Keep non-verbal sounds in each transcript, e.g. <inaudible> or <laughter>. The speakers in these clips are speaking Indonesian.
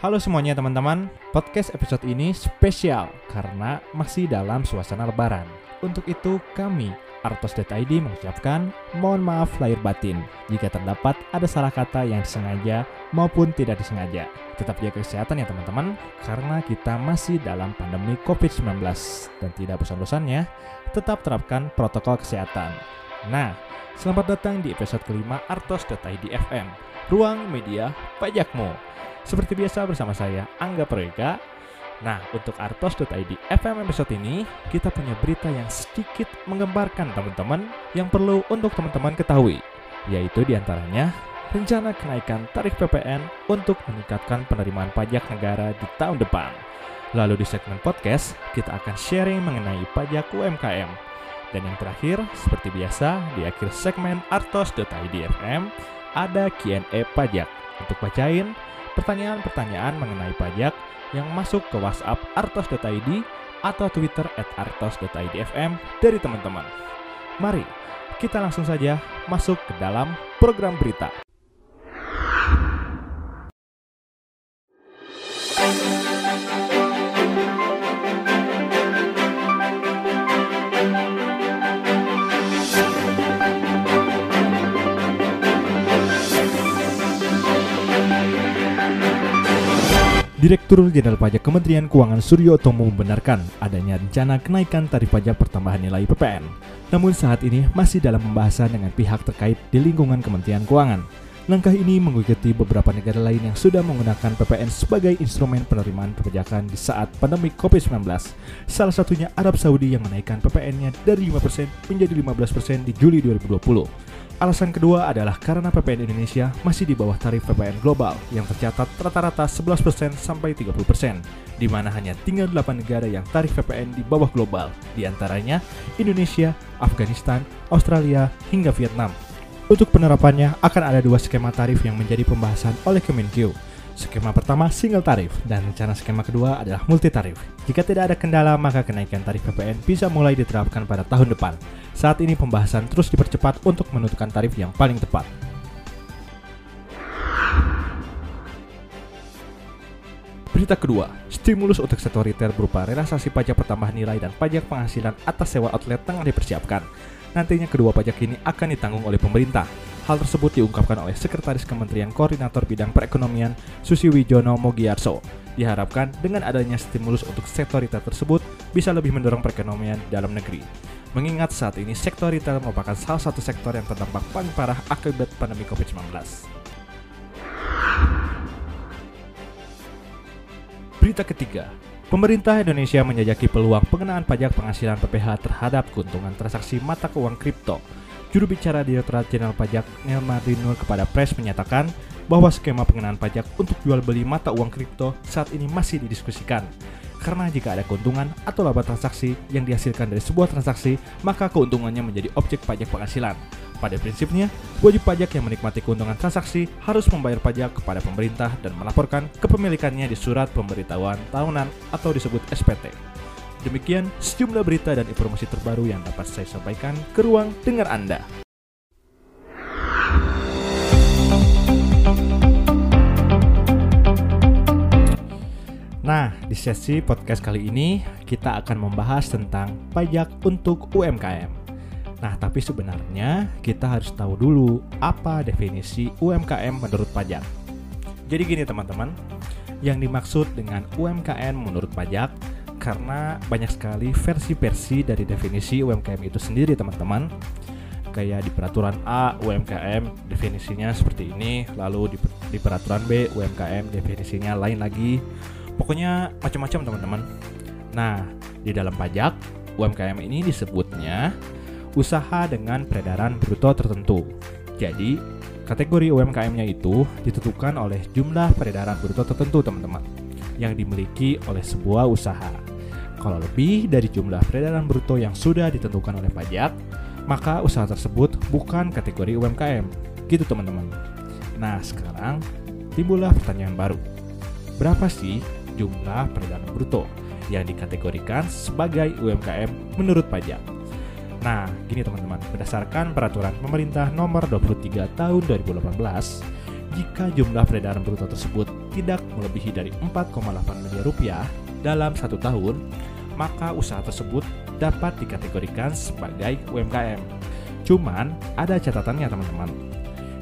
Halo semuanya teman-teman, podcast episode ini spesial karena masih dalam suasana lebaran. Untuk itu kami, Artos.id mengucapkan mohon maaf lahir batin jika terdapat ada salah kata yang disengaja maupun tidak disengaja. Tetap jaga kesehatan ya teman-teman, karena kita masih dalam pandemi COVID-19 dan tidak bosan-bosannya, tetap terapkan protokol kesehatan. Nah, selamat datang di episode kelima Artos.id FM, Ruang Media Pajakmu. Seperti biasa bersama saya, Angga Proyeka. Nah, untuk Artos.id FM episode ini, kita punya berita yang sedikit menggembarkan teman-teman yang perlu untuk teman-teman ketahui, yaitu di antaranya rencana kenaikan tarif PPN untuk meningkatkan penerimaan pajak negara di tahun depan. Lalu di segmen podcast, kita akan sharing mengenai pajak UMKM. Dan yang terakhir, seperti biasa, di akhir segmen Artos.id FM, ada Q&A pajak. Untuk bacain, pertanyaan-pertanyaan mengenai pajak yang masuk ke WhatsApp artos.id atau Twitter at artos.idfm dari teman-teman. Mari kita langsung saja masuk ke dalam program berita. Direktur Jenderal Pajak Kementerian Keuangan Suryo Tomo membenarkan adanya rencana kenaikan tarif pajak pertambahan nilai PPN. Namun saat ini masih dalam pembahasan dengan pihak terkait di lingkungan Kementerian Keuangan. Langkah ini mengikuti beberapa negara lain yang sudah menggunakan PPN sebagai instrumen penerimaan perpajakan di saat pandemi COVID-19. Salah satunya Arab Saudi yang menaikkan PPN-nya dari 5% menjadi 15% di Juli 2020. Alasan kedua adalah karena PPN Indonesia masih di bawah tarif PPN global yang tercatat rata-rata 11% sampai 30%, di mana hanya tinggal 8 negara yang tarif PPN di bawah global, di antaranya Indonesia, Afghanistan, Australia, hingga Vietnam. Untuk penerapannya akan ada dua skema tarif yang menjadi pembahasan oleh Kemenkeu, Skema pertama single tarif dan rencana skema kedua adalah multi tarif. Jika tidak ada kendala, maka kenaikan tarif PPN bisa mulai diterapkan pada tahun depan. Saat ini pembahasan terus dipercepat untuk menentukan tarif yang paling tepat. Berita kedua, stimulus untuk sektor retail berupa relaksasi pajak pertambahan nilai dan pajak penghasilan atas sewa outlet tengah dipersiapkan. Nantinya kedua pajak ini akan ditanggung oleh pemerintah. Hal tersebut diungkapkan oleh Sekretaris Kementerian Koordinator Bidang Perekonomian Susi Wijono Mogiarso. Diharapkan dengan adanya stimulus untuk sektor retail tersebut bisa lebih mendorong perekonomian dalam negeri. Mengingat saat ini sektor retail merupakan salah satu sektor yang terdampak paling parah akibat pandemi COVID-19. Berita ketiga, Pemerintah Indonesia menjajaki peluang pengenaan pajak penghasilan PPH terhadap keuntungan transaksi mata keuangan kripto Juru bicara Direktorat Jenderal Pajak Nelma Rinul kepada Press menyatakan bahwa skema pengenaan pajak untuk jual beli mata uang kripto saat ini masih didiskusikan. Karena jika ada keuntungan atau laba transaksi yang dihasilkan dari sebuah transaksi, maka keuntungannya menjadi objek pajak penghasilan. Pada prinsipnya, wajib pajak yang menikmati keuntungan transaksi harus membayar pajak kepada pemerintah dan melaporkan kepemilikannya di surat pemberitahuan tahunan atau disebut SPT. Demikian sejumlah berita dan informasi terbaru yang dapat saya sampaikan ke ruang dengar Anda. Nah, di sesi podcast kali ini kita akan membahas tentang pajak untuk UMKM. Nah, tapi sebenarnya kita harus tahu dulu apa definisi UMKM menurut pajak. Jadi gini teman-teman, yang dimaksud dengan UMKM menurut pajak karena banyak sekali versi-versi dari definisi UMKM itu sendiri teman-teman. Kayak di peraturan A UMKM definisinya seperti ini. Lalu di, di peraturan B UMKM definisinya lain lagi. Pokoknya macam-macam teman-teman. Nah di dalam pajak UMKM ini disebutnya usaha dengan peredaran bruto tertentu. Jadi kategori UMKM-nya itu ditentukan oleh jumlah peredaran bruto tertentu teman-teman yang dimiliki oleh sebuah usaha kalau lebih dari jumlah peredaran bruto yang sudah ditentukan oleh pajak, maka usaha tersebut bukan kategori UMKM. Gitu teman-teman. Nah, sekarang timbullah pertanyaan baru. Berapa sih jumlah peredaran bruto yang dikategorikan sebagai UMKM menurut pajak? Nah, gini teman-teman, berdasarkan peraturan pemerintah nomor 23 tahun 2018, jika jumlah peredaran bruto tersebut tidak melebihi dari 4,8 miliar rupiah dalam satu tahun, maka usaha tersebut dapat dikategorikan sebagai UMKM. Cuman ada catatannya teman-teman.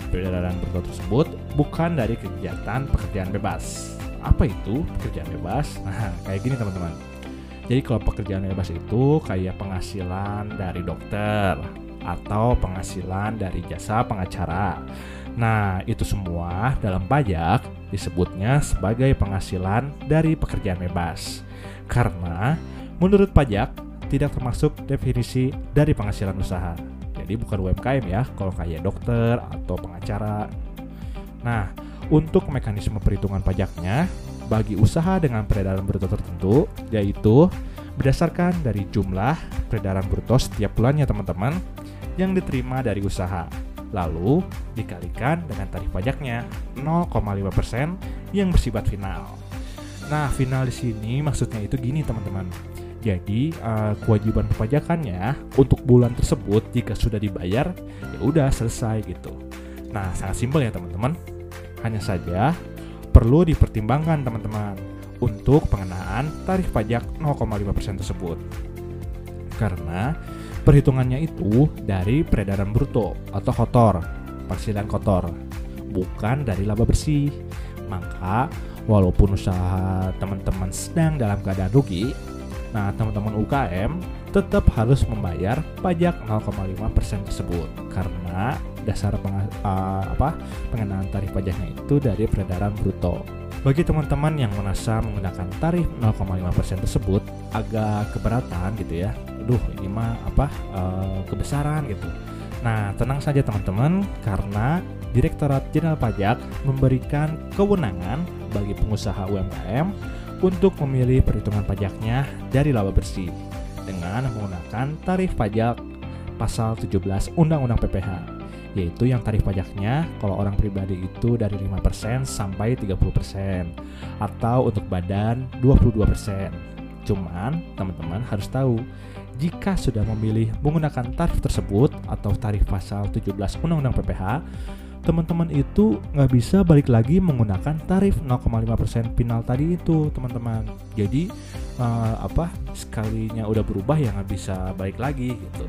Peredaran bruto tersebut bukan dari kegiatan pekerjaan bebas. Apa itu pekerjaan bebas? <laughs> Nah, kayak gini teman-teman. Jadi kalau pekerjaan bebas itu kayak penghasilan dari dokter atau penghasilan dari jasa pengacara. Nah, itu semua dalam pajak disebutnya sebagai penghasilan dari pekerjaan bebas. Karena menurut pajak tidak termasuk definisi dari penghasilan usaha. Jadi bukan UMKM ya, kalau kayak dokter atau pengacara. Nah, untuk mekanisme perhitungan pajaknya, bagi usaha dengan peredaran bruto tertentu, yaitu berdasarkan dari jumlah peredaran bruto setiap bulannya teman-teman yang diterima dari usaha. Lalu dikalikan dengan tarif pajaknya 0,5% yang bersifat final. Nah, final di sini maksudnya itu gini teman-teman. Jadi uh, kewajiban perpajakannya untuk bulan tersebut jika sudah dibayar ya udah selesai gitu. Nah sangat simpel ya teman-teman. Hanya saja perlu dipertimbangkan teman-teman untuk pengenaan tarif pajak 0,5% tersebut. Karena perhitungannya itu dari peredaran bruto atau kotor, penghasilan kotor, bukan dari laba bersih. Maka walaupun usaha teman-teman sedang dalam keadaan rugi, Nah, teman-teman UKM tetap harus membayar pajak 0,5% tersebut karena dasar peng, uh, apa, pengenaan tarif pajaknya itu dari peredaran bruto. Bagi teman-teman yang merasa menggunakan tarif 0,5% tersebut agak keberatan gitu ya. Aduh, ini mah apa uh, kebesaran gitu. Nah, tenang saja teman-teman karena Direktorat Jenderal Pajak memberikan kewenangan bagi pengusaha UMKM untuk memilih perhitungan pajaknya dari laba bersih dengan menggunakan tarif pajak pasal 17 Undang-Undang PPH yaitu yang tarif pajaknya kalau orang pribadi itu dari 5% sampai 30% atau untuk badan 22%. Cuman teman-teman harus tahu jika sudah memilih menggunakan tarif tersebut atau tarif pasal 17 Undang-Undang PPH teman-teman itu nggak bisa balik lagi menggunakan tarif 0,5% final tadi itu teman-teman. Jadi uh, apa sekalinya udah berubah ya nggak bisa balik lagi gitu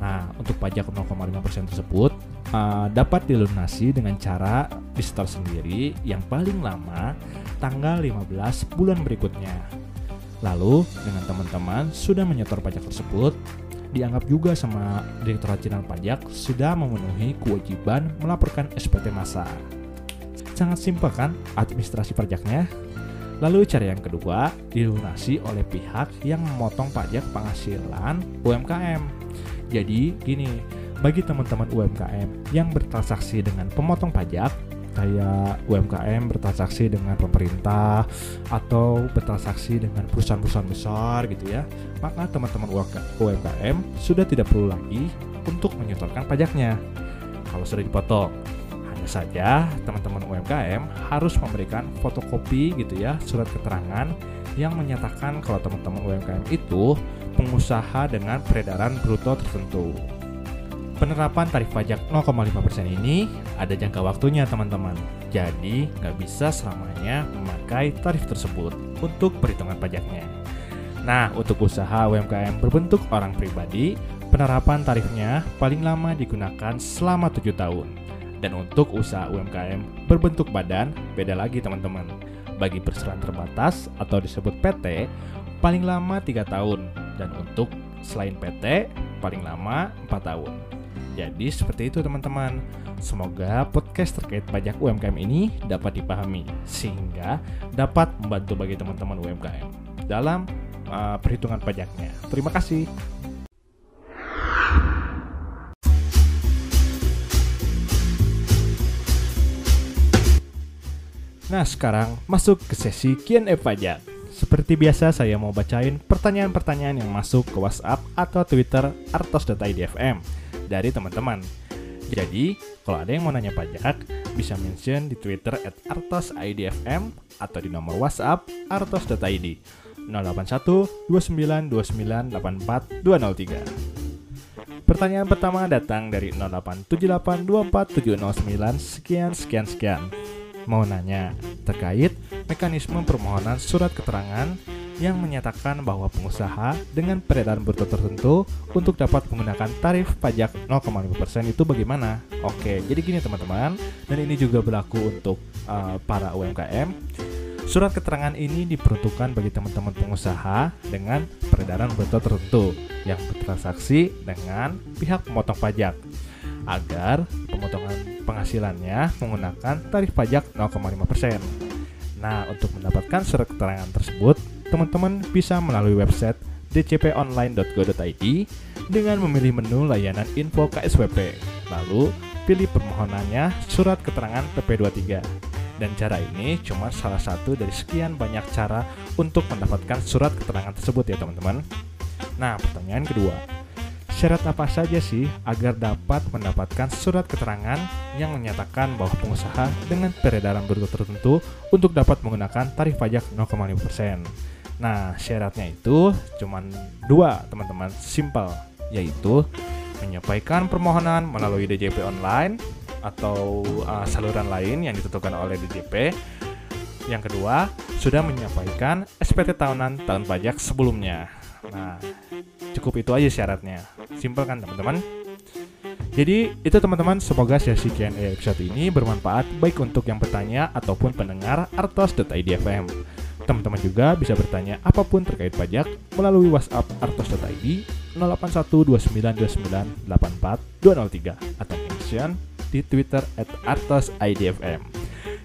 nah untuk pajak 0,5% tersebut uh, dapat dilunasi dengan cara di setor sendiri yang paling lama tanggal 15 bulan berikutnya lalu dengan teman-teman sudah menyetor pajak tersebut dianggap juga sama Direktorat Jenderal Pajak sudah memenuhi kewajiban melaporkan SPT masa. Sangat simpel kan administrasi pajaknya? Lalu cara yang kedua dilunasi oleh pihak yang memotong pajak penghasilan UMKM. Jadi gini, bagi teman-teman UMKM yang bertransaksi dengan pemotong pajak, kayak UMKM bertransaksi dengan pemerintah atau bertransaksi dengan perusahaan-perusahaan besar gitu ya, maka teman-teman UMKM sudah tidak perlu lagi untuk menyetorkan pajaknya kalau sudah dipotong. Hanya saja teman-teman UMKM harus memberikan fotokopi gitu ya surat keterangan yang menyatakan kalau teman-teman UMKM itu pengusaha dengan peredaran bruto tertentu. Penerapan tarif pajak 0,5% ini ada jangka waktunya teman-teman. Jadi nggak bisa selamanya memakai tarif tersebut untuk perhitungan pajaknya. Nah, untuk usaha UMKM berbentuk orang pribadi, penerapan tarifnya paling lama digunakan selama 7 tahun. Dan untuk usaha UMKM berbentuk badan, beda lagi teman-teman. Bagi perseroan terbatas atau disebut PT, paling lama 3 tahun. Dan untuk selain PT, paling lama 4 tahun. Jadi seperti itu teman-teman. Semoga podcast terkait pajak UMKM ini dapat dipahami sehingga dapat membantu bagi teman-teman UMKM dalam uh, perhitungan pajaknya. Terima kasih. Nah, sekarang masuk ke sesi Q&A pajak. Seperti biasa, saya mau bacain pertanyaan-pertanyaan yang masuk ke WhatsApp atau Twitter artos.idfm dari teman-teman. Jadi, kalau ada yang mau nanya pajak, bisa mention di Twitter at artosidfm atau di nomor WhatsApp artos.id 081 29 89 84 203. Pertanyaan pertama datang dari 0878 sekian sekian sekian. Mau nanya terkait mekanisme permohonan surat keterangan yang menyatakan bahwa pengusaha dengan peredaran bruto tertentu untuk dapat menggunakan tarif pajak 0,5% itu bagaimana? Oke, jadi gini teman-teman, dan ini juga berlaku untuk uh, para UMKM. Surat keterangan ini diperuntukkan bagi teman-teman pengusaha dengan peredaran bruto tertentu yang bertransaksi dengan pihak pemotong pajak agar penghasilannya menggunakan tarif pajak 0,5%. Nah, untuk mendapatkan surat keterangan tersebut, teman-teman bisa melalui website dcponline.go.id dengan memilih menu layanan info KSWP. Lalu, pilih permohonannya surat keterangan TP23. Dan cara ini cuma salah satu dari sekian banyak cara untuk mendapatkan surat keterangan tersebut ya teman-teman. Nah, pertanyaan kedua. Syarat apa saja sih agar dapat mendapatkan surat keterangan yang menyatakan bahwa pengusaha dengan peredaran bruto tertentu untuk dapat menggunakan tarif pajak 0,5%? Nah, syaratnya itu cuma dua, teman-teman, simple, yaitu menyampaikan permohonan melalui DJP online atau uh, saluran lain yang ditentukan oleh DJP. Yang kedua, sudah menyampaikan SPT tahunan tahun pajak sebelumnya. Nah, cukup itu aja syaratnya. Simple kan, teman-teman? Jadi itu teman-teman semoga sesi Q&A episode ini bermanfaat baik untuk yang bertanya ataupun pendengar artos.idfm. Teman-teman juga bisa bertanya apa pun terkait pajak melalui WhatsApp artos.id 081292984203 atau mention di Twitter at artosidfm.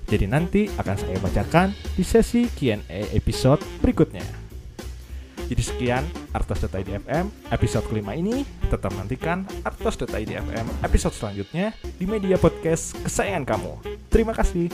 Jadi nanti akan saya bacakan di sesi Q&A episode berikutnya. Jadi sekian Artos.idfm episode kelima ini. Tetap nantikan Artos.idfm episode selanjutnya di media podcast kesayangan kamu. Terima kasih.